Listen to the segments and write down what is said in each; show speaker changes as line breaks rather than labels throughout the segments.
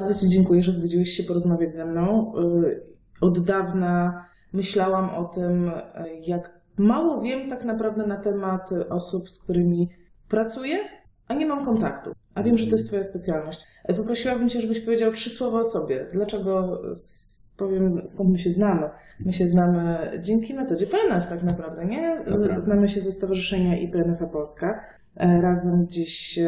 Bardzo Ci dziękuję, że zgodziłeś się porozmawiać ze mną. Y, od dawna myślałam o tym, y, jak mało wiem tak naprawdę na temat osób, z którymi pracuję, a nie mam kontaktu. A wiem, że to jest Twoja specjalność. Y, poprosiłabym Cię, żebyś powiedział trzy słowa o sobie. Dlaczego powiem, skąd my się znamy. My się znamy dzięki metodzie PNF tak naprawdę, nie? Znamy się ze Stowarzyszenia i PNF Polska. Razem gdzieś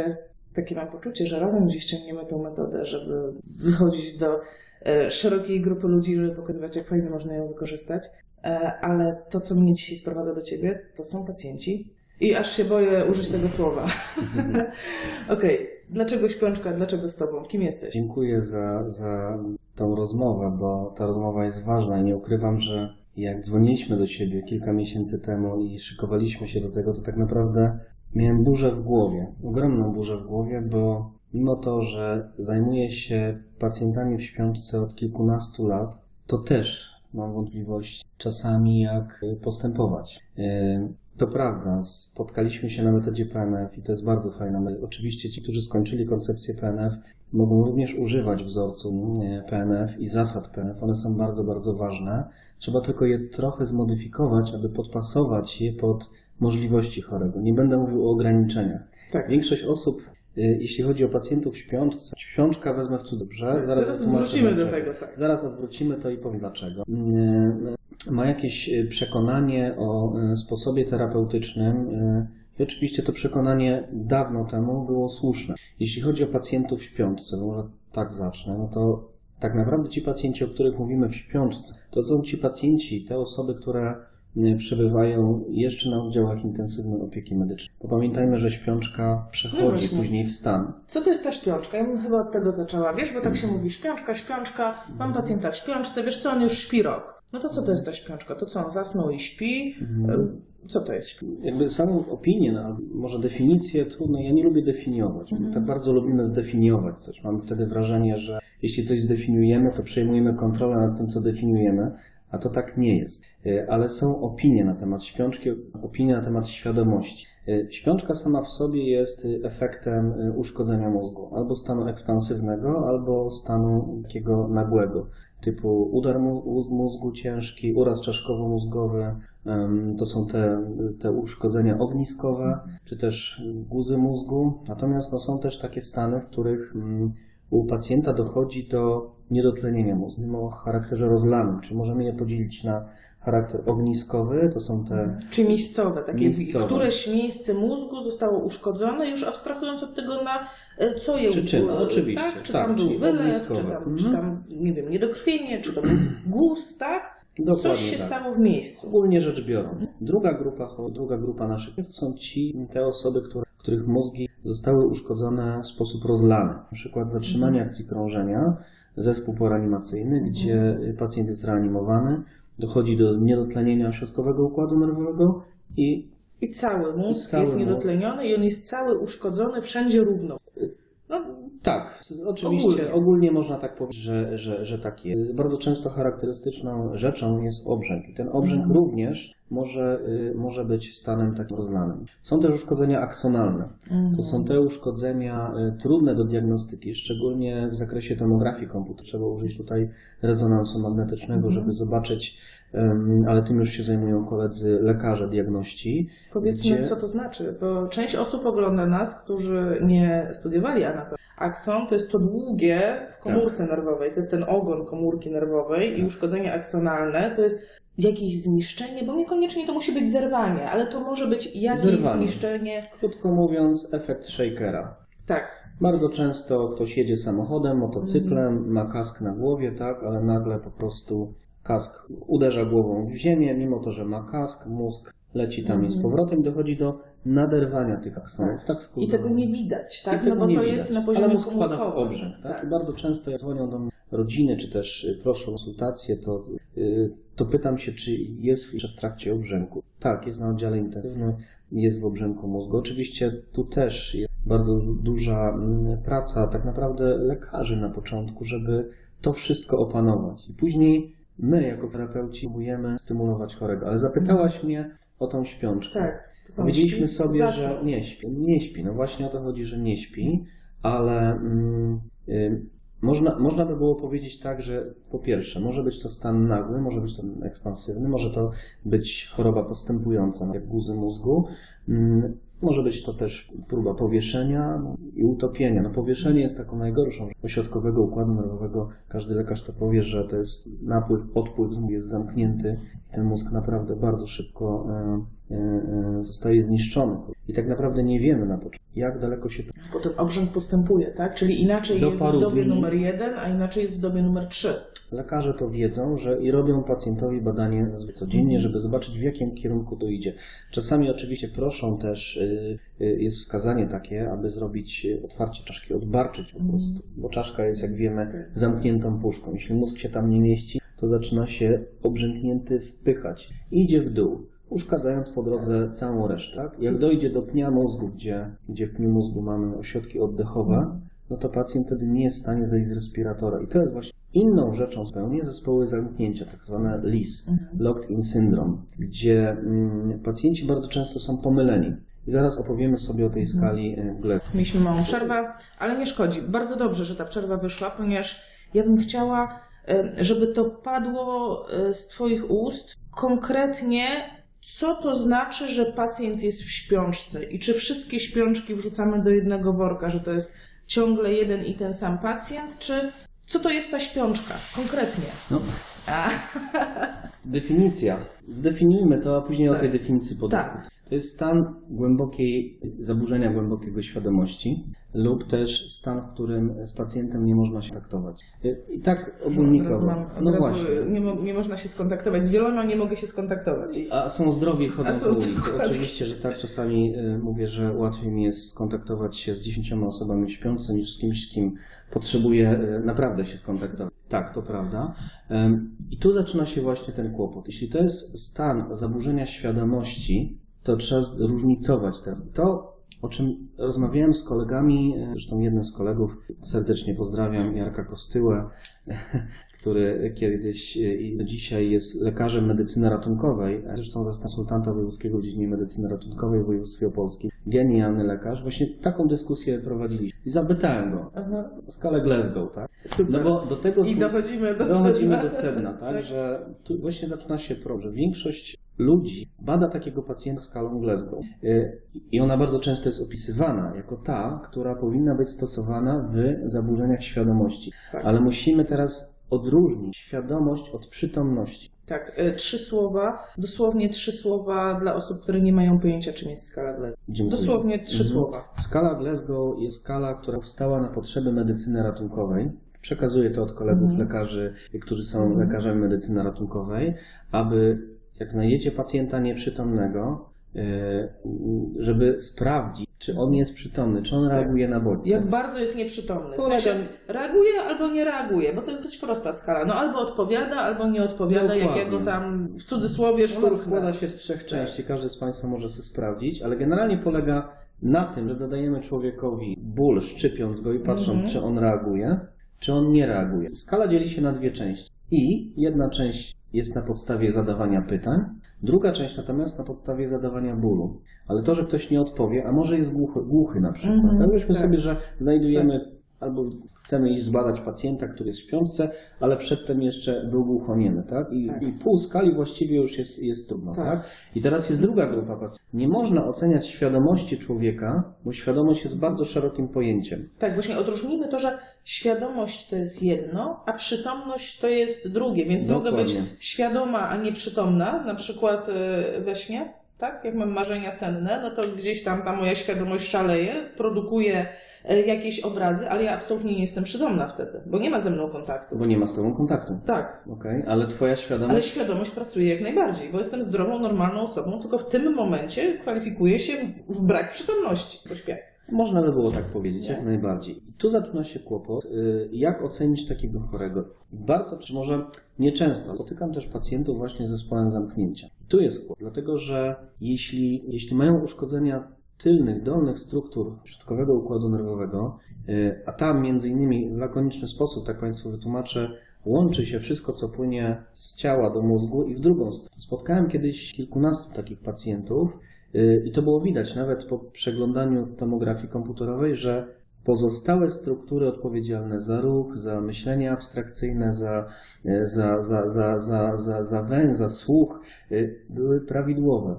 takie mam poczucie, że razem gdzieś ciągniemy tą metodę, żeby wychodzić do e, szerokiej grupy ludzi, żeby pokazywać, jak fajnie można ją wykorzystać. E, ale to, co mnie dzisiaj sprowadza do ciebie, to są pacjenci. I aż się boję użyć tego słowa. Okej, okay. dlaczego śpiączka, dlaczego z tobą? Kim jesteś?
Dziękuję za, za tą rozmowę, bo ta rozmowa jest ważna i nie ukrywam, że jak dzwoniliśmy do siebie kilka miesięcy temu i szykowaliśmy się do tego, to tak naprawdę Miałem burzę w głowie, ogromną burzę w głowie, bo mimo to, że zajmuję się pacjentami w śpiączce od kilkunastu lat, to też mam wątpliwość czasami, jak postępować. E, to prawda, spotkaliśmy się na metodzie PNF i to jest bardzo fajne. Oczywiście ci, którzy skończyli koncepcję PNF, mogą również używać wzorcu e, PNF i zasad PNF. One są bardzo, bardzo ważne. Trzeba tylko je trochę zmodyfikować, aby podpasować je pod możliwości chorego. Nie będę mówił o ograniczeniach. Tak. Większość osób, y, jeśli chodzi o pacjentów śpiączce, śpiączka wezmę w cudzysłów.
Tak, zaraz, zaraz wrócimy do tego. Tak.
Zaraz odwrócimy to i powiem dlaczego. Y, ma jakieś y, przekonanie o sposobie terapeutycznym i oczywiście to przekonanie dawno temu było słuszne. Jeśli chodzi o pacjentów w śpiączce, może tak zacznę, no to tak naprawdę ci pacjenci, o których mówimy w śpiączce, to są ci pacjenci, te osoby, które przebywają jeszcze na oddziałach intensywnej opieki medycznej. Bo pamiętajmy, że śpiączka przechodzi no później w stan.
Co to jest ta śpiączka? Ja bym chyba od tego zaczęła. Wiesz, bo tak się mówi śpiączka, śpiączka, mam pacjenta w śpiączce, wiesz co, on już śpi rok. No to co to jest ta śpiączka? To co, on zasnął i śpi? Mhm. Co to jest?
Jakby samą opinię, no, może definicję trudno, ja nie lubię definiować. Mhm. Tak bardzo lubimy zdefiniować coś. Mam wtedy wrażenie, że jeśli coś zdefiniujemy, to przejmujemy kontrolę nad tym, co definiujemy, a to tak nie jest. E, ale są opinie na temat śpiączki, opinie na temat świadomości. E, śpiączka sama w sobie jest efektem e, uszkodzenia mózgu, albo stanu ekspansywnego, albo stanu takiego nagłego, typu udar mózgu ciężki, uraz czaszkowo-mózgowy, to są te, te uszkodzenia ogniskowe, czy też guzy mózgu. Natomiast no, są też takie stany, w których mm, u pacjenta dochodzi do niedotlenienia mózgu, mimo o charakterze rozlanym. Czy możemy je podzielić na charakter ogniskowy, to są te...
Czy miejscowe, takie miejscowe. któreś miejsce mózgu zostało uszkodzone, już abstrahując od tego na e, co je
Przyczyna, oczywiście. Tak?
Czy tak, tam był wylew, czy tam, mhm. czy tam, nie wiem, niedokrwienie, czy to był guz, tak? Dokładnie Coś się tak. stało w miejscu.
Ogólnie rzecz biorąc. Druga grupa, druga grupa naszych to są ci, te osoby, które, których mózgi zostały uszkodzone w sposób rozlany. Na przykład zatrzymanie mhm. akcji krążenia, zespół poreanimacyjny, gdzie mhm. pacjent jest reanimowany, dochodzi do niedotlenienia ośrodkowego układu nerwowego i
i cały mózg I cały jest niedotleniony mózg. i on jest cały uszkodzony wszędzie równo.
Tak, oczywiście. Ogólnie. ogólnie. można tak powiedzieć, że, że, że tak jest. Bardzo często charakterystyczną rzeczą jest obrzęk. I ten obrzęk mhm. również może, y, może być stanem takim rozlanym. Są też uszkodzenia aksonalne. Mhm. To są te uszkodzenia y, trudne do diagnostyki, szczególnie w zakresie tomografii komputerowej. Trzeba użyć tutaj rezonansu magnetycznego, mhm. żeby zobaczyć ale tym już się zajmują koledzy lekarze diagności.
Powiedzmy, gdzie... co to znaczy, bo część osób ogląda nas, którzy nie studiowali anatomii. Akson to jest to długie w komórce tak. nerwowej, to jest ten ogon komórki nerwowej tak. i uszkodzenie aksonalne to jest jakieś zniszczenie, bo niekoniecznie to musi być zerwanie, ale to może być jakieś zniszczenie.
Krótko mówiąc, efekt shakera.
Tak.
Bardzo często ktoś jedzie samochodem, motocyklem, mm. ma kask na głowie, tak, ale nagle po prostu kask uderza głową w ziemię, mimo to, że ma kask, mózg leci tam mm. i z mhm. powrotem dochodzi do naderwania tych aksonów. Tak,
I tego nie widać, tak? no bo to widać. jest na poziomie Ale mózg wpada
w obrzęk, tak? tak? I bardzo często jak dzwonią do mnie rodziny, czy też y, proszą o konsultację, to, y, to pytam się, czy jest jeszcze w trakcie obrzęku. Tak, jest na oddziale intensywnym, jest w obrzęku mózgu. Oczywiście tu też jest bardzo duża mm, praca tak naprawdę lekarzy na początku, żeby to wszystko opanować. I później my jako terapeuci próbujemy stymulować chorego. Ale zapytałaś mnie o tą śpiączkę.
Tak.
Powiedzieliśmy sobie, że nie śpi. Nie śpi. No właśnie o to chodzi, że nie śpi, ale mm, y, Można, można by było powiedzieć tak, że po pierwsze, może być to stan nagły, może być to ekspansywny, może to być choroba postępująca, jak guzy mózgu. Może być to też próba powieszenia no, i utopienia. No, powieszenie jest taką najgorszą ośrodkowego układu nerwowego. Każdy lekarz to powie, że to jest napływ, odpływ jest zamknięty ten mózg naprawdę bardzo szybko e, zostaje zniszczony. I tak naprawdę nie wiemy na początku, jak daleko się to
Potem obrzęk postępuje, tak? Czyli inaczej
Do
jest w dobie
dni.
numer jeden, a inaczej jest w dobie numer trzy.
Lekarze to wiedzą, że i robią pacjentowi badanie zazwyczaj codziennie, żeby zobaczyć w jakim kierunku to idzie. Czasami oczywiście proszą też, y, y, jest wskazanie takie, aby zrobić y, otwarcie czaszki, odbarczyć po prostu, bo czaszka jest jak wiemy zamkniętą puszką. Jeśli mózg się tam nie mieści, to zaczyna się obrzęknięty wpychać. Idzie w dół. Uszkadzając po drodze całą resztę. Tak? Jak dojdzie do pnia mózgu, gdzie, gdzie w pniu mózgu mamy ośrodki oddechowe, no to pacjent wtedy nie jest w stanie zejść z respiratora. I to jest właśnie inną rzeczą zupełnie zespoły zamknięcia, tak zwane LIS, Locked In Syndrome, gdzie mm, pacjenci bardzo często są pomyleni. I zaraz opowiemy sobie o tej skali e, Gleason.
Mieliśmy małą przerwę, ale nie szkodzi. Bardzo dobrze, że ta przerwa wyszła, ponieważ ja bym chciała, e, żeby to padło e, z Twoich ust konkretnie, co to znaczy, że pacjent jest w śpiączce? I czy wszystkie śpiączki wrzucamy do jednego worka, że to jest ciągle jeden i ten sam pacjent, czy co to jest ta śpiączka konkretnie?
No, definicja. Zdefiniujmy to, a później o
Tak.
tej definicji podyskutujemy. To jest stan głębokiej, zaburzenia głębokiego świadomości lub też stan, w którym z pacjentem nie można się kontaktować. I tak ogólnikowo.
mam,
No właśnie.
nie, mo- nie można się skontaktować. Z wieloma nie mogę się skontaktować.
A są zdrowi i chodzą po ulicy. Oczywiście, że tak czasami y, mówię, że łatwiej mi jest skontaktować się z dziesięcioma osobami śpiącymi niż z kimś, z kim potrzebuję y, naprawdę się skontaktować. Tak, to prawda. I tu zaczyna się właśnie ten kłopot. Jeśli to jest stan zaburzenia świadomości, to trzeba zróżnicować teraz. To, o czym rozmawiałem z kolegami, y, zresztą jednym z kolegów, serdecznie pozdrawiam, Jarka Kostyłę, który kiedyś y, i do dzisiaj jest lekarzem medycyny ratunkowej, zresztą zastępcą konsultanta wojewódzkiego w dziedzinie medycyny ratunkowej w województwie opolskim. Genialny lekarz. Właśnie taką dyskusję prowadziliśmy. I zapytałem go,
Aha,
skalę Glasgow, tak?
super.
No bo do tego
I dochodzimy do
dochodzimy
sedna.
do sedna, tak? Że tu właśnie zaczyna się problem, że większość ludzi bada takiego pacjenta skalą Glasgow. Y, I ona bardzo często jest opisywana jako ta, która powinna być stosowana w zaburzeniach świadomości.
Tak.
Ale musimy teraz odróżnić świadomość od przytomności.
Tak, y, trzy słowa, dosłownie trzy słowa dla osób, które nie mają pojęcia, czym jest skala Glasgow.
Dziękuję.
Dosłownie trzy
Mhm.
słowa.
Skala Glasgow jest skala, która powstała na potrzeby medycyny ratunkowej. Przekazuję to od kolegów
Mhm.
lekarzy, którzy są
Mhm.
lekarzami medycyny ratunkowej, aby jak znajdziecie pacjenta nieprzytomnego, e, żeby sprawdzić, czy on jest przytomny, czy on
Tak.
reaguje na bodźce.
Jak bardzo jest nieprzytomny. W sensie reaguje albo nie reaguje, bo to jest dość prosta skala. No albo odpowiada, albo nie odpowiada, jak ja go
Dokładnie.
tam w cudzysłowie
Ona
szturchnę.
składa się z trzech części, każdy z Państwa może sobie sprawdzić, ale generalnie polega na tym, że zadajemy człowiekowi ból, szczypiąc go i patrząc,
Mhm.
czy on reaguje, czy on nie reaguje. Skala dzieli się na dwie części. I jedna część jest na podstawie zadawania pytań, druga część natomiast na podstawie zadawania bólu. Ale to, że ktoś nie odpowie, a może jest głuchy, głuchy na przykład.
Mhm,
tak? Weźmy
tak.
sobie, że znajdujemy albo chcemy iść zbadać pacjenta, który jest w śpiączce, ale przedtem jeszcze był głuchoniemy, tak? I,
Tak.
i pół skali właściwie już jest, jest trudno,
Tak.
tak. I teraz jest druga grupa pacjentów. Nie można oceniać świadomości człowieka, bo świadomość jest bardzo szerokim pojęciem.
Tak, właśnie odróżnijmy to, że świadomość to jest jedno, a przytomność to jest drugie, więc mogę
Dokładnie.
być świadoma, a nieprzytomna, na przykład y, we śnie, tak? Jak mam marzenia senne, no to gdzieś tam ta moja świadomość szaleje, produkuje y, jakieś obrazy, ale ja absolutnie nie jestem przytomna wtedy, bo nie ma ze mną kontaktu.
Bo nie ma z tobą kontaktu.
Tak,
Okej, ale twoja świadomość.
ale świadomość pracuje jak najbardziej, bo jestem zdrową, normalną osobą, tylko w tym momencie kwalifikuję się w brak przytomności po śpiach.
Można by było tak powiedzieć,
Nie?
jak najbardziej. I tu zaczyna się kłopot, y, jak ocenić takiego chorego. Bardzo, czy może nieczęsto, spotykam też pacjentów właśnie z zespołem zamknięcia. I tu jest kłopot, dlatego że jeśli, jeśli mają uszkodzenia tylnych, dolnych struktur środkowego układu nerwowego, y, a tam między innymi w lakoniczny sposób, tak Państwu wytłumaczę, łączy się wszystko, co płynie z ciała do mózgu i w drugą stronę. Spotkałem kiedyś kilkunastu takich pacjentów, i to było widać nawet po przeglądaniu tomografii komputerowej, że pozostałe struktury odpowiedzialne za ruch, za myślenie abstrakcyjne, za, e, za, za, za, za, za, za węch, za słuch, y, były prawidłowe.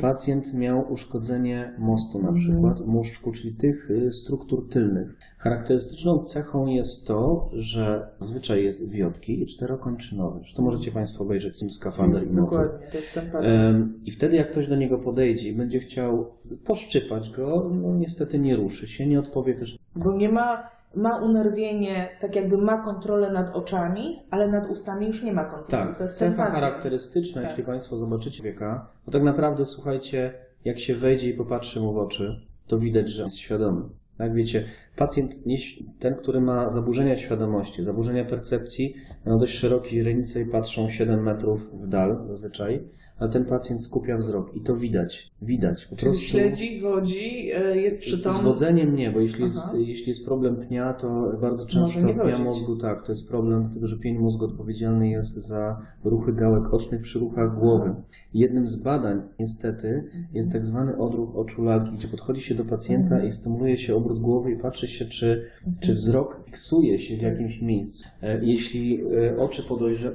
Pacjent miał uszkodzenie mostu na przykład, móżdżku, czyli tych y, struktur tylnych. Charakterystyczną cechą jest to, że zazwyczaj jest wiotki i czterokończynowy. Zresztą możecie Państwo obejrzeć Sim Skafander i Motor.
Dokładnie, to jest ten pacjent.
I wtedy, jak ktoś do niego podejdzie i będzie chciał poszczypać go, no niestety nie ruszy się, nie odpowie też.
Bo nie ma, ma unerwienie, tak jakby ma kontrolę nad oczami, ale nad ustami już nie ma kontroli.
Tak,
to jest
cecha charakterystyczna,
Tak.
jeśli Państwo zobaczycie wieka, to tak naprawdę, słuchajcie, jak się wejdzie i popatrzy mu w oczy, to widać, że jest świadomy. Tak, wiecie, pacjent, ten, który ma zaburzenia świadomości, zaburzenia percepcji, ma dość szerokie renice i patrzą 7 metrów w dal zazwyczaj, ale ten pacjent skupia wzrok i to widać, widać. Po
Czyli
prostu
śledzi, wodzi, y, jest przytomny.
z wodzeniem nie, bo jeśli jest, jeśli jest problem pnia, to bardzo często pnia mózgu, tak, to jest problem, dlatego że pień mózgu odpowiedzialny jest za ruchy gałek ocznych przy ruchach głowy. Jednym z badań, niestety, jest tak zwany odruch oczu lalki, gdzie podchodzi się do pacjenta
Mhm.
i stymuluje się obrót głowy i patrzy się, czy, czy wzrok fiksuje się w jakimś miejscu. E, Jeśli e, oczy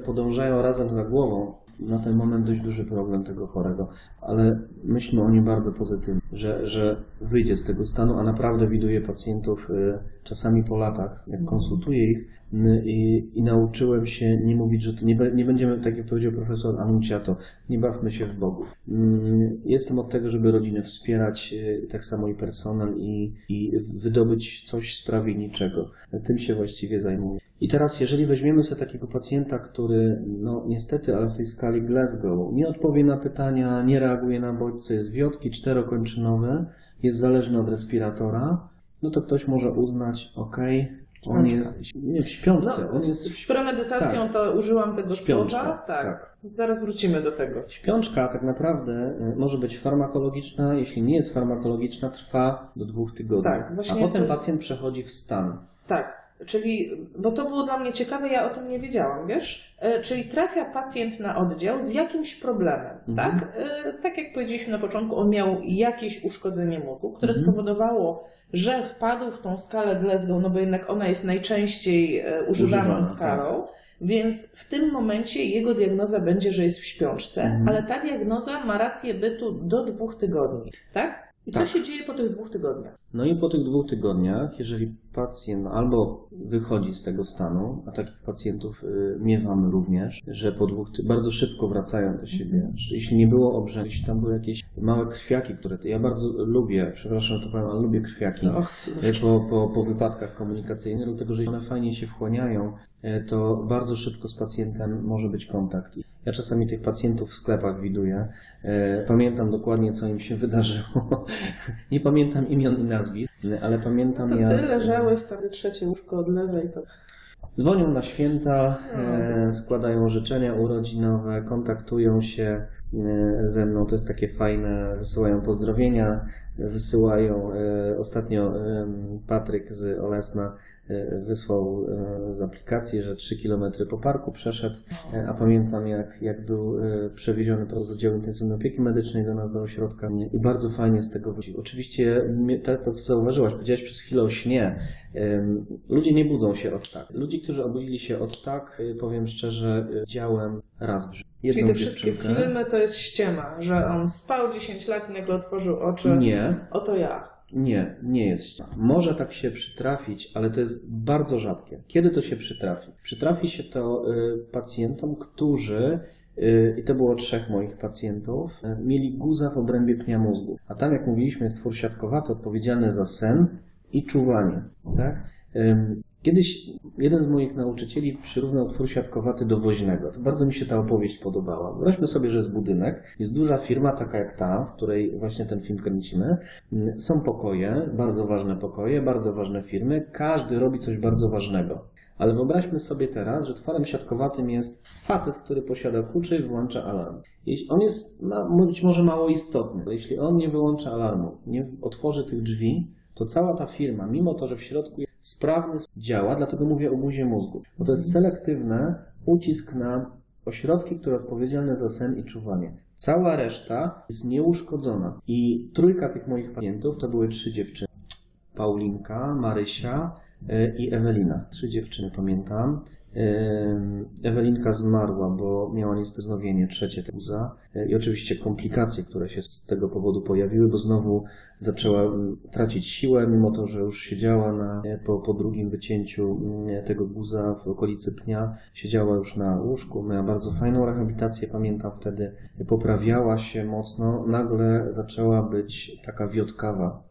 podążają razem za głową, na ten moment dość duży problem tego chorego, ale myślmy o nim bardzo pozytywnie, że, że wyjdzie z tego stanu, a naprawdę widuję pacjentów y, czasami po latach, jak konsultuję ich y, i, i nauczyłem się nie mówić, że to nie, nie będziemy, tak jak powiedział profesor Anunciato, nie bawmy się w Bogu. Mm, Jestem od tego, żeby rodzinę wspierać, y, tak samo i personel i, i wydobyć coś z prawie niczego. Tym się właściwie zajmuję. I teraz, jeżeli weźmiemy sobie takiego pacjenta, który, no niestety, ale w tej skali Glasgow, nie odpowie na pytania, nie reaguje na bodźce, jest wiotki czterokończynowe, jest zależny od respiratora, no to ktoś może uznać, ok, on
Śpiączka.
jest nie, w śpiączce,
No,
on
z,
jest
z premedytacją
tak.
to użyłam tego
Śpiączka,
słowa. Tak.
tak.
Zaraz wrócimy do tego.
Śpiączka tak naprawdę y, może być farmakologiczna, jeśli nie jest farmakologiczna, trwa do dwóch tygodni.
Tak, właśnie
a potem
jest-
pacjent przechodzi w stan.
Tak, czyli, bo to było dla mnie ciekawe, ja o tym nie wiedziałam, wiesz? E, Czyli trafia pacjent na oddział z jakimś problemem,
Mhm.
tak? E, Tak jak powiedzieliśmy na początku, on miał jakieś uszkodzenie mózgu, które
Mhm.
spowodowało, że wpadł w tą skalę Glasgow, no bo jednak ona jest najczęściej e, używaną
Używana,
skalą. Więc w tym momencie jego diagnoza będzie, że jest w śpiączce,
Mhm.
ale ta diagnoza ma rację bytu do dwóch tygodni, tak? I co
Tak.
się dzieje po tych dwóch tygodniach?
No i po tych dwóch tygodniach, jeżeli pacjent albo wychodzi z tego stanu, a takich pacjentów y, miewamy również, że po dwóch bardzo szybko wracają do siebie. Że Jeśli nie było obrzęku, jeśli tam były jakieś małe krwiaki, które ja bardzo lubię, przepraszam, to powiem, ale lubię krwiaki.
Och,
E, po, po, po wypadkach komunikacyjnych, dlatego że one fajnie się wchłaniają, e, to bardzo szybko z pacjentem może być kontakt. Ja czasami tych pacjentów w sklepach widuję. E, Pamiętam dokładnie, co im się wydarzyło. Nie pamiętam imion i nazwisk, ale pamiętam
To
jak...
ty leżałeś tam trzecie łóżko od lewej, to
Dzwonią na święta,
No,
e, składają życzenia urodzinowe, kontaktują się ze mną. To jest takie fajne, wysyłają pozdrowienia, wysyłają. E, ostatnio e, Patryk z Olesna e, wysłał e, z aplikacji, że 3 km po parku przeszedł, e, a pamiętam jak, jak był e, przewieziony teraz z oddziału intensywnej opieki medycznej do nas do ośrodka i bardzo fajnie z tego wrócił. Oczywiście to, to co zauważyłaś, powiedziałeś przez chwilę o śnie, Ludzie nie budzą się od tak. Ludzi, którzy obudzili się od tak, powiem szczerze, działem raz w życiu.
Czyli
Jedną
te wszystkie
dziewczynkę-
filmy to jest ściema, że on spał 10 lat i nagle otworzył oczy.
Nie,
Oto ja.
nie, nie jest ściema. Może tak się przytrafić, ale to jest bardzo rzadkie. Kiedy to się przytrafi? Przytrafi się to y, pacjentom, którzy y, i to było trzech moich pacjentów, y, mieli guza w obrębie pnia mózgu. A tam, jak mówiliśmy, jest twór siatkowaty odpowiedzialny za sen i czuwanie. Tak? Kiedyś jeden z moich nauczycieli przyrównał twór siatkowaty do woźnego. To bardzo mi się ta opowieść podobała. Wyobraźmy sobie, że jest budynek, jest duża firma, taka jak ta, w której właśnie ten film kręcimy. Są pokoje, bardzo ważne pokoje, bardzo ważne firmy. Każdy robi coś bardzo ważnego. Ale wyobraźmy sobie teraz, że tworem siatkowatym jest facet, który posiada klucze i wyłącza alarm. Jeśli on jest ma, być może mało istotny, jeśli on nie wyłącza alarmu, nie otworzy tych drzwi, to cała ta firma, mimo to, że w środku sprawny, działa, dlatego mówię o guzie mózgu. Bo to jest selektywny ucisk na ośrodki, które odpowiedzialne za sen i czuwanie. Cała reszta jest nieuszkodzona. I trójka tych moich pacjentów to były trzy dziewczyny. Paulinka, Marysia e, i Ewelina. Trzy dziewczyny pamiętam. Ewelinka zmarła, bo miała niestety znowienie trzecie guza E, i oczywiście komplikacje, które się z tego powodu pojawiły, bo znowu zaczęła mm, tracić siłę, mimo to, że już siedziała na, e, po, po drugim wycięciu mm, tego guza w okolicy pnia, siedziała już na łóżku, miała bardzo fajną rehabilitację, pamiętam wtedy, poprawiała się mocno, nagle zaczęła być taka wiotkawa, e,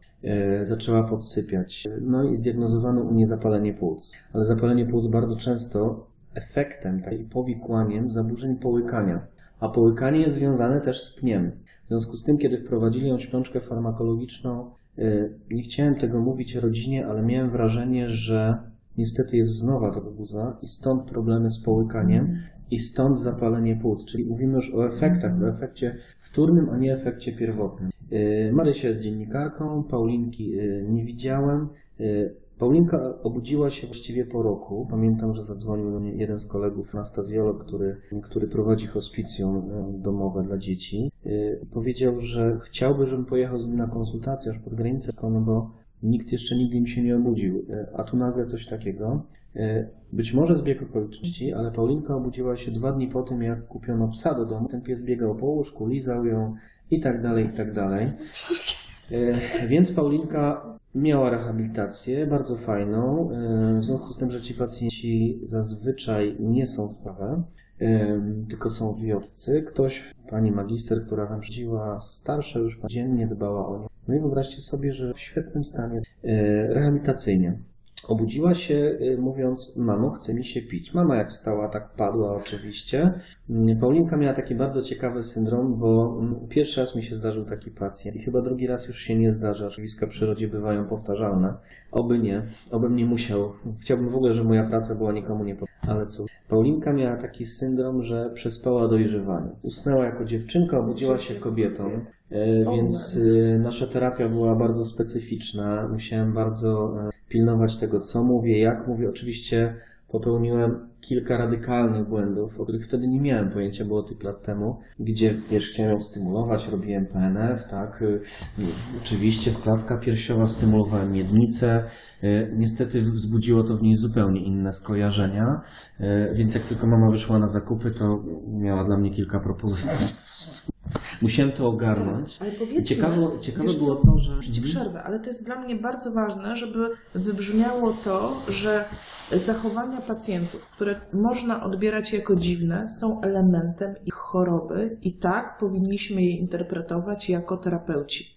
zaczęła podsypiać. No i zdiagnozowano u niej zapalenie płuc. Ale zapalenie płuc bardzo często efektem tak, i powikłaniem zaburzeń połykania. A połykanie jest związane też z pniem. W związku z tym, kiedy wprowadzili ją śpiączkę farmakologiczną, e, nie chciałem tego mówić rodzinie, ale miałem wrażenie, że niestety jest wznowa tego guza i stąd problemy z połykaniem i stąd zapalenie płuc. Czyli mówimy już o efektach, o efekcie wtórnym, a nie efekcie pierwotnym. Yy, Marysia jest dziennikarką, Paulinki yy, nie widziałem. Yy, Paulinka obudziła się właściwie po roku. Pamiętam, że zadzwonił do mnie jeden z kolegów, anestezjolog, który, który prowadzi hospicjum domowe dla dzieci. Powiedział, że chciałby, żebym pojechał z nim na konsultację aż pod granicę, no bo nikt jeszcze nigdy mi się nie obudził. A tu nagle coś takiego. Yy, Być może zbieg okoliczności, ale Paulinka obudziła się dwa dni po tym, jak kupiono psa do domu. Ten pies biegał po łóżku, lizał ją i tak dalej, i tak dalej. E, Więc Paulinka miała rehabilitację, bardzo fajną. E, W związku z tym, że ci pacjenci zazwyczaj nie są z PAWE, e, tylko są wyjodcy. Ktoś, pani magister, która tam przychodziła, starsza już dziennie dbała o nią. No i wyobraźcie sobie, że w świetnym stanie e, rehabilitacyjnie. Obudziła się y, mówiąc, mamo, chce mi się pić. Mama jak stała, tak padła oczywiście. Mm, Paulinka miała taki bardzo ciekawy syndrom, bo mm, pierwszy raz mi się zdarzył taki pacjent i chyba drugi raz już się nie zdarza. Oczywiska w przyrodzie bywają powtarzalne. Oby nie, obym nie musiał. Chciałbym w ogóle, żeby moja praca była nikomu nie ale co? Paulinka miała taki syndrom, że przespała dojrzewanie. Usnęła jako dziewczynka, obudziła się kobietą. E, Więc e, nasza terapia była bardzo specyficzna. Musiałem bardzo e, pilnować tego, co mówię, jak mówię. Oczywiście popełniłem kilka radykalnych błędów, o których wtedy nie miałem pojęcia, było tych lat temu, gdzie wiesz, chciałem ją stymulować, robiłem PNF, tak, y, oczywiście wkładka piersiowa, stymulowałem miednicę, y, niestety wzbudziło to w niej zupełnie inne skojarzenia, y, więc jak tylko mama wyszła na zakupy, to miała dla mnie kilka propozycji. Musiałem to ogarnąć.
Ale powiedzmy,
Ciekawe, ciekawe
wiesz
było to, że...
Ci przerwę, ale to jest dla mnie bardzo ważne, żeby wybrzmiało to, że zachowania pacjentów, które można odbierać jako dziwne, są elementem ich choroby i tak powinniśmy je interpretować jako terapeuci.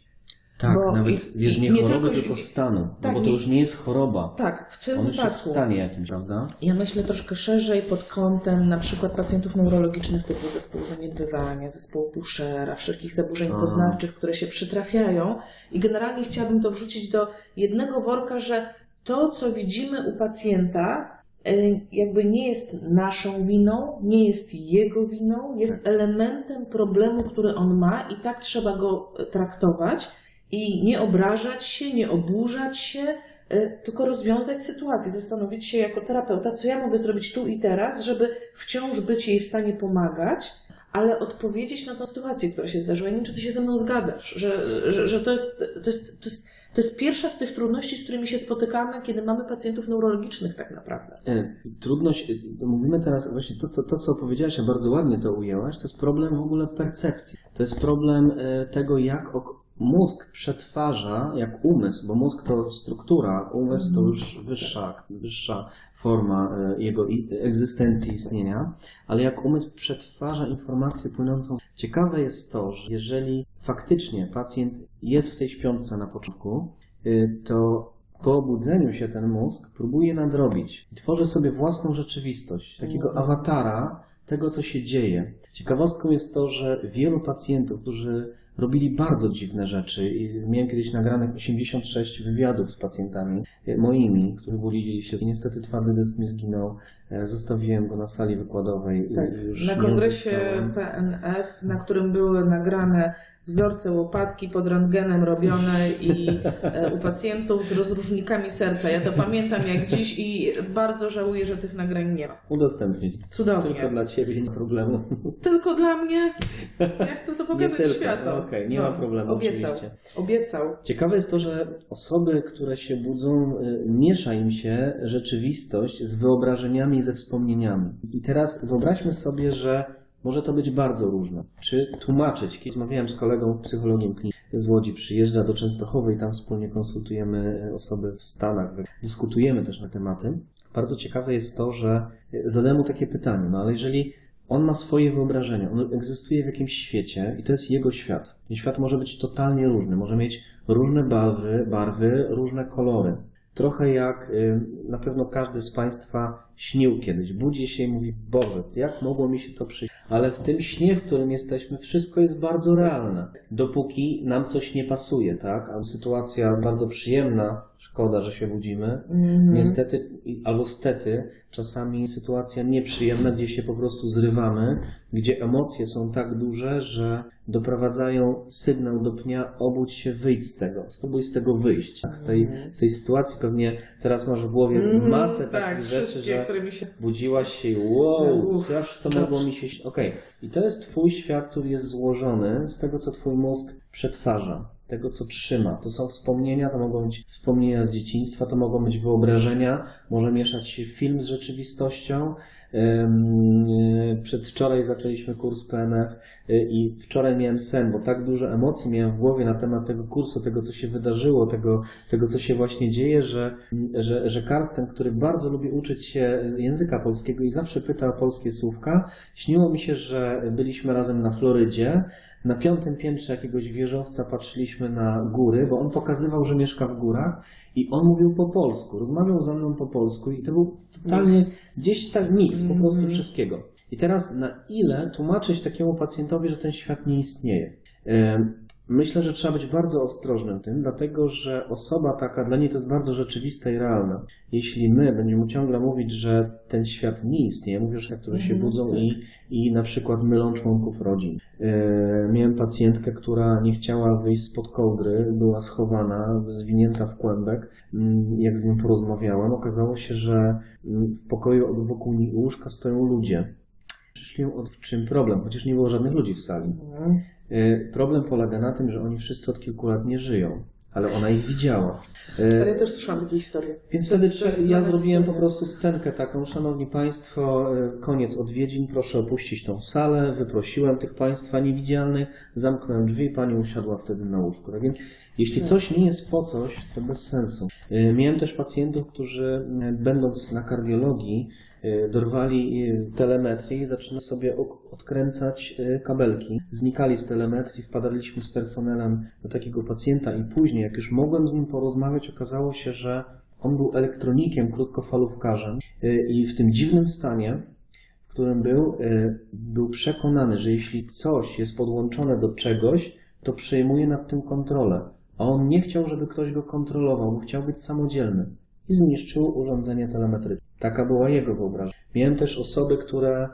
Tak,
Bo
nawet
i-
wiesz, nie
nie
choroby,
tylko-
tylko stanu. No
Tak,
bo to już nie jest choroba.
Tak, w tym
On już jest w
wypadku.
stanie jakimś, prawda?
Ja myślę troszkę szerzej pod kątem na przykład pacjentów neurologicznych typu zespół zaniedbywania, zespołu Bushera, wszelkich zaburzeń
A.
poznawczych, które się przytrafiają. I generalnie chciałabym to wrzucić do jednego worka, że to, co widzimy u pacjenta, y, jakby nie jest naszą winą, nie jest jego winą, jest elementem problemu, który on ma i tak trzeba go traktować i nie obrażać się, nie oburzać się, y, tylko rozwiązać sytuację, zastanowić się jako terapeuta, co ja mogę zrobić tu i teraz, żeby wciąż być jej w stanie pomagać, ale odpowiedzieć na tą sytuację, która się zdarzyła. Nie wiem, czy ty się ze mną zgadzasz, że, że, że to, jest, to, jest, to, jest, to jest pierwsza z tych trudności, z którymi się spotykamy, kiedy mamy pacjentów neurologicznych tak naprawdę.
E, Trudność, e, mówimy teraz właśnie to co, to, co powiedziałaś, a bardzo ładnie to ujęłaś, to jest problem w ogóle percepcji. To jest problem e, tego, jak mózg przetwarza, jak umysł, bo mózg to struktura, umysł to już wyższa, wyższa forma e, jego egzystencji, istnienia, ale jak umysł przetwarza informację płynącą. Ciekawe jest to, że jeżeli faktycznie pacjent jest w tej śpiączce na początku, y, to po obudzeniu się ten mózg próbuje nadrobić i tworzy sobie własną rzeczywistość, takiego awatara tego, co się dzieje. Ciekawostką jest to, że wielu pacjentów, którzy robili bardzo dziwne rzeczy, i miałem kiedyś nagranych 86 wywiadów z pacjentami e, moimi, którzy budzili się. Niestety twardy dysk mi zginął, e, zostawiłem go na sali wykładowej. i
Tak,
już
na kongresie. PNF, na którym były nagrane wzorce łopatki pod rentgenem robione i e, u pacjentów z rozróżnikami serca. Ja to pamiętam jak dziś i bardzo żałuję, że tych nagrań nie ma.
Udostępnić.
Cudownie.
Tylko dla Ciebie, nie problemu.
Tylko dla mnie. Ja chcę to pokazać światu.
okej, nie ma
No,
problemu,
obiecał.
oczywiście.
Obiecał.
Ciekawe jest to, że osoby, które się budzą, y, miesza im się rzeczywistość z wyobrażeniami i ze wspomnieniami. I teraz wyobraźmy sobie, że może to być bardzo różne. Czy tłumaczyć? Kiedyś rozmawiałem z kolegą psychologiem z Łodzi, przyjeżdża do Częstochowy i tam wspólnie konsultujemy osoby w Stanach, dyskutujemy też na tematy. Bardzo ciekawe jest to, że zadałem mu takie pytanie, no ale jeżeli on ma swoje wyobrażenia, on egzystuje w jakimś świecie i to jest jego świat. Ten świat może być totalnie różny, może mieć różne barwy, barwy różne kolory. Trochę jak y, na pewno każdy z Państwa śnił kiedyś. Budzi się i mówi, Boże, jak mogło mi się to przyjść? Ale w tym śnie, w którym jesteśmy, wszystko jest bardzo realne. Dopóki nam coś nie pasuje, tak? A sytuacja bardzo przyjemna, szkoda, że się budzimy.
Mhm.
Niestety, albo stety, czasami sytuacja nieprzyjemna, gdzie się po prostu zrywamy, gdzie emocje są tak duże, że doprowadzają sygnał do pnia, obudź się, wyjdź z tego, spróbuj z tego wyjść. Tak? Z, tej, z tej sytuacji pewnie teraz masz w głowie
Mhm,
masę
tak,
takich rzeczy,
wszystkie,
że
które mi się...
budziłaś się wow,
Uff,
coś to
dobrze.
mogło mi się... Okej, i to jest twój świat, który jest złożony z tego, co twój mózg przetwarza, tego, co trzyma. To są wspomnienia, to mogą być wspomnienia z dzieciństwa, to mogą być wyobrażenia, może mieszać się film z rzeczywistością. Yy, Przedwczoraj zaczęliśmy kurs PNF yy, i wczoraj miałem sen, bo tak dużo emocji miałem w głowie na temat tego kursu, tego, co się wydarzyło, tego, tego co się właśnie dzieje, że, że, że Karsten, który bardzo lubi uczyć się języka polskiego i zawsze pyta o polskie słówka, śniło mi się, że byliśmy razem na Florydzie, na piątym piętrze jakiegoś wieżowca patrzyliśmy na góry, bo on pokazywał, że mieszka w górach i on mówił po polsku, rozmawiał ze mną po polsku i to był totalnie
Miks.
gdzieś tak miks po prostu
Mhm.
wszystkiego. I teraz na ile tłumaczyć takiemu pacjentowi, że ten świat nie istnieje? Myślę, że trzeba być bardzo ostrożnym tym, dlatego że osoba taka, dla niej to jest bardzo rzeczywiste i realne. Jeśli my będziemy ciągle mówić, że ten świat nie istnieje, mówię, że te, którzy się
Mhm,
budzą
tak.
i, i na przykład mylą członków rodzin. E, miałem pacjentkę, która nie chciała wyjść spod kołdry, była schowana, zwinięta w kłębek. Mm, Jak z nią porozmawiałem, okazało się, że mm, w pokoju wokół łóżka stoją ludzie. Przyszli ją od w czym problem, chociaż nie było żadnych ludzi w sali. Y, Problem polega na tym, że oni wszyscy od kilku lat nie żyją, ale ona ich widziała. Y,
Ale ja też słyszałam takie historie.
Więc
To
wtedy
jest-
ja zrobiłem po prostu scenkę taką, szanowni państwo, y, koniec odwiedzin, proszę opuścić tą salę, wyprosiłem tych państwa niewidzialnych, zamknąłem drzwi, pani usiadła wtedy na łóżku. Tak więc jeśli coś nie jest po coś, to bez sensu. Miałem też pacjentów, którzy będąc na kardiologii dorwali y, telemetrię i zaczyna sobie odkręcać y, kabelki. Znikali z telemetrii, wpadaliśmy z personelem do takiego pacjenta i później, jak już mogłem z nim porozmawiać, okazało się, że on był elektronikiem, krótkofalówkarzem i w tym dziwnym stanie, w którym był, był przekonany, że jeśli coś jest podłączone do czegoś, to przejmuje nad tym kontrolę. A on nie chciał, żeby ktoś go kontrolował, bo chciał być samodzielny. I zniszczył urządzenie telemetryczne. Taka była jego wyobraźnia. Miałem też osoby, które,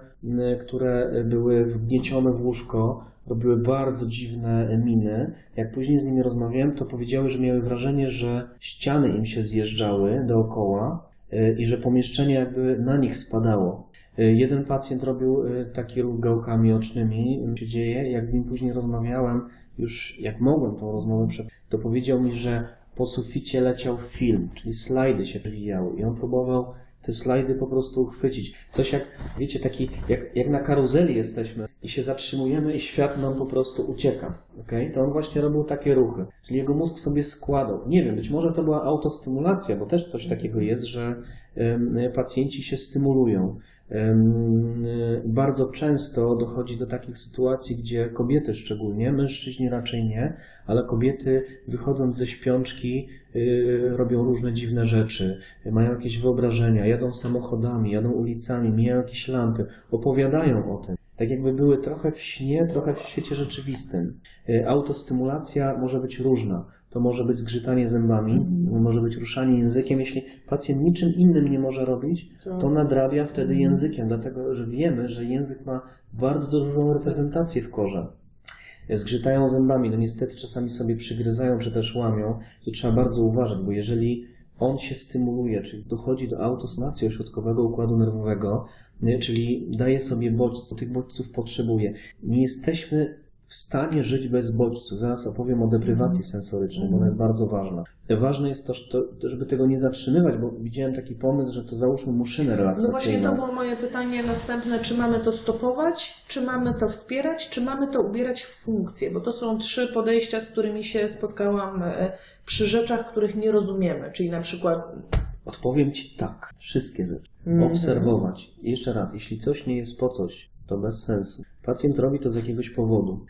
które były wgniecione w łóżko, robiły bardzo dziwne miny. Jak później z nimi rozmawiałem, to powiedziały, że miały wrażenie, że ściany im się zjeżdżały dookoła y, i że pomieszczenie jakby na nich spadało. Y, Jeden pacjent robił y, taki ruch gałkami ocznymi, się dzieje. Jak z nim później rozmawiałem, już jak mogłem tą rozmowę prze... to powiedział mi, że po suficie leciał film, czyli slajdy się przewijały i on próbował te slajdy po prostu uchwycić. Coś jak, wiecie, taki, jak, jak na karuzeli jesteśmy i się zatrzymujemy i świat nam po prostu ucieka. Okay? To on właśnie robił takie ruchy. Czyli jego mózg sobie składał. Nie wiem, być może to była autostymulacja, bo też coś takiego jest, że em, pacjenci się stymulują. Em, Bardzo często dochodzi do takich sytuacji, gdzie kobiety szczególnie, mężczyźni raczej nie, ale kobiety wychodząc ze śpiączki y, robią różne dziwne rzeczy, mają jakieś wyobrażenia, jadą samochodami, jadą ulicami, mijają jakieś lampy, opowiadają o tym. Tak jakby były trochę w śnie, trochę w świecie rzeczywistym. Y, Autostymulacja może być różna. To może być zgrzytanie zębami, może być ruszanie językiem. Jeśli pacjent niczym innym nie może robić, to nadrabia wtedy językiem, dlatego że wiemy, że język ma bardzo dużą reprezentację w korze. Zgrzytają zębami, no niestety czasami sobie przygryzają czy też łamią, to trzeba bardzo uważać, bo jeżeli on się stymuluje, czyli dochodzi do autostymacji ośrodkowego układu nerwowego, czyli daje sobie bodźce, tych bodźców potrzebuje. Nie jesteśmy w stanie żyć bez bodźców. Zaraz opowiem o deprywacji sensorycznej, bo ona jest bardzo ważna. Ważne jest to, że- żeby tego nie zatrzymywać, bo widziałem taki pomysł, że to załóżmy muszynę
No właśnie
relaksacyjną.
to było moje pytanie następne, czy mamy to stopować, czy mamy to wspierać, czy mamy to ubierać w funkcję, bo to są trzy podejścia, z którymi się spotkałam e, przy rzeczach, których nie rozumiemy, czyli na przykład
Odpowiem Ci tak. Wszystkie rzeczy.
Mhm.
Obserwować. Jeszcze raz, jeśli coś nie jest po coś, to bez sensu. Pacjent robi to z jakiegoś powodu.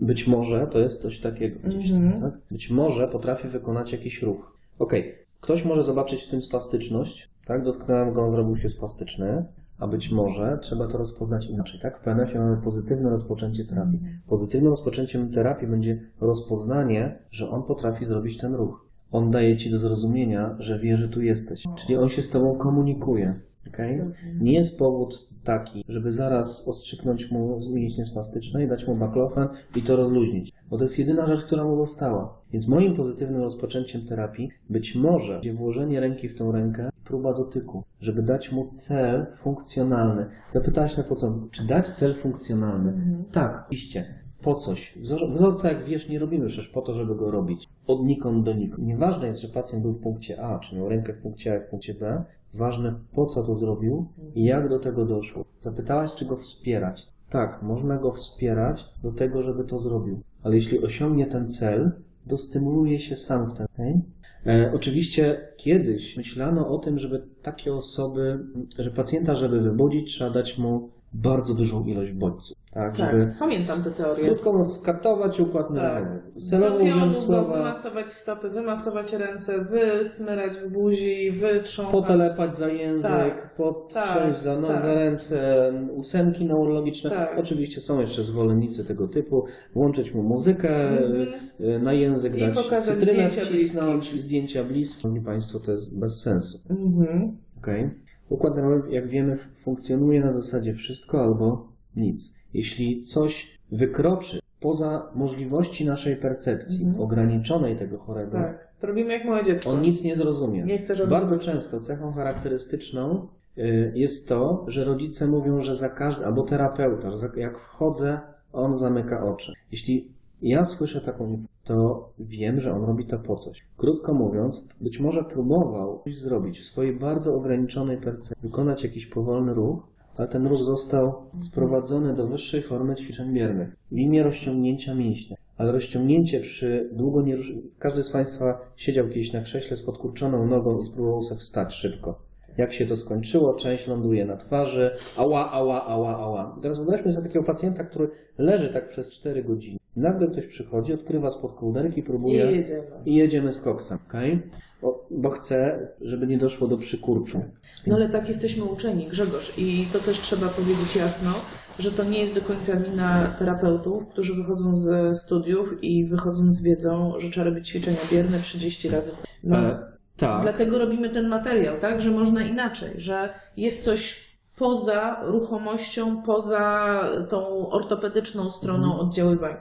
Być może to jest coś takiego gdzieś tam,
Mhm.
tak? Być może potrafi wykonać jakiś ruch. Okej, ktoś może zobaczyć w tym spastyczność, tak? Dotknąłem go, on zrobił się spastyczny, a być może trzeba to rozpoznać inaczej, tak? W PNF-ie mamy pozytywne rozpoczęcie terapii. Pozytywnym rozpoczęciem terapii będzie rozpoznanie, że on potrafi zrobić ten ruch. On daje ci do zrozumienia, że wie, że tu jesteś. Czyli on się z tobą komunikuje. Okay? Nie jest powód taki, żeby zaraz ostrzyknąć mu spastyczne i dać mu baklofen i to rozluźnić. Bo to jest jedyna rzecz, która mu została. Więc moim pozytywnym rozpoczęciem terapii być może będzie włożenie ręki w tą rękę i próba dotyku, żeby dać mu cel funkcjonalny. Zapytałaś na początku, czy dać cel funkcjonalny? Tak, oczywiście. Po coś. Wzor- Wzorca, jak wiesz, nie robimy przecież po to, żeby go robić. Od nikąd do nikąd. Nieważne jest, że pacjent był w punkcie A, czy miał rękę w punkcie A i w punkcie B. Ważne, po co to zrobił i jak do tego doszło. Zapytałaś, czy go wspierać. Tak, można go wspierać do tego, żeby to zrobił. Ale jeśli osiągnie ten cel, dostymuluje się sam w ten. okej? E, oczywiście kiedyś myślano o tym, żeby takie osoby, że pacjenta, żeby wybudzić, trzeba dać mu bardzo dużą ilość bodźców. Tak,
tak,
żeby
pamiętam tę teorię.
krótko mówiąc skartować układ
Tak.
nerwowy. Celowo
Do piodu
użyłem słowa
wymasować stopy, wymasować ręce, wysmyrać w buzi, wytrząchać.
potelepać za język,
Tak.
podtrząść
Tak.
za, no,
Tak.
za ręce, ósemki neurologiczne.
Tak.
Oczywiście są jeszcze zwolennicy tego typu. Włączyć mu muzykę,
Mhm.
y, na język
I
dać cytrynę
zdjęcia
wcisnąć, zdjęcia bliskie. Szanowni Państwo, to jest bez sensu.
Mhm.
Okay? Układ nerwowy, jak wiemy, funkcjonuje na zasadzie wszystko albo nic. Jeśli coś wykroczy poza możliwości naszej percepcji,
Mhm.
ograniczonej tego chorego,
Tak. To robimy jak małe dziecko.
on nic nie zrozumie.
Nie chce, żeby-
Bardzo często cechą charakterystyczną y, jest to, że rodzice mówią, że za każdy, albo terapeuta, że jak wchodzę, on zamyka oczy. Jeśli ja słyszę taką informację, to wiem, że on robi to po coś. Krótko mówiąc, być może próbował coś zrobić w swojej bardzo ograniczonej percepcji, wykonać jakiś powolny ruch, ale ten ruch został sprowadzony do wyższej formy ćwiczeń biernych imię rozciągnięcia mięśnia. Ale rozciągnięcie przy długo nie. Każdy z Państwa siedział kiedyś na krześle z podkurczoną nogą i spróbował sobie wstać szybko. Jak się to skończyło, część ląduje na twarzy, ała, ała, ała, ała. Teraz wyobraźmy sobie takiego pacjenta, który leży tak przez 4 godziny. Nagle ktoś przychodzi, odkrywa spod kołderki,
I
próbuje
jedziemy.
i jedziemy z koksem, okej? Bo, bo chce, żeby nie doszło do przykurczu.
No ale tak jesteśmy uczeni, Grzegorz, i to też trzeba powiedzieć jasno, że to nie jest do końca wina terapeutów, którzy wychodzą ze studiów i wychodzą z wiedzą, że trzeba robić ćwiczenia bierne 30 razy. No,
E, tak.
Dlatego robimy ten materiał, tak? Że można inaczej, że jest coś poza ruchomością, poza tą ortopedyczną stroną
Mhm.
oddziaływań.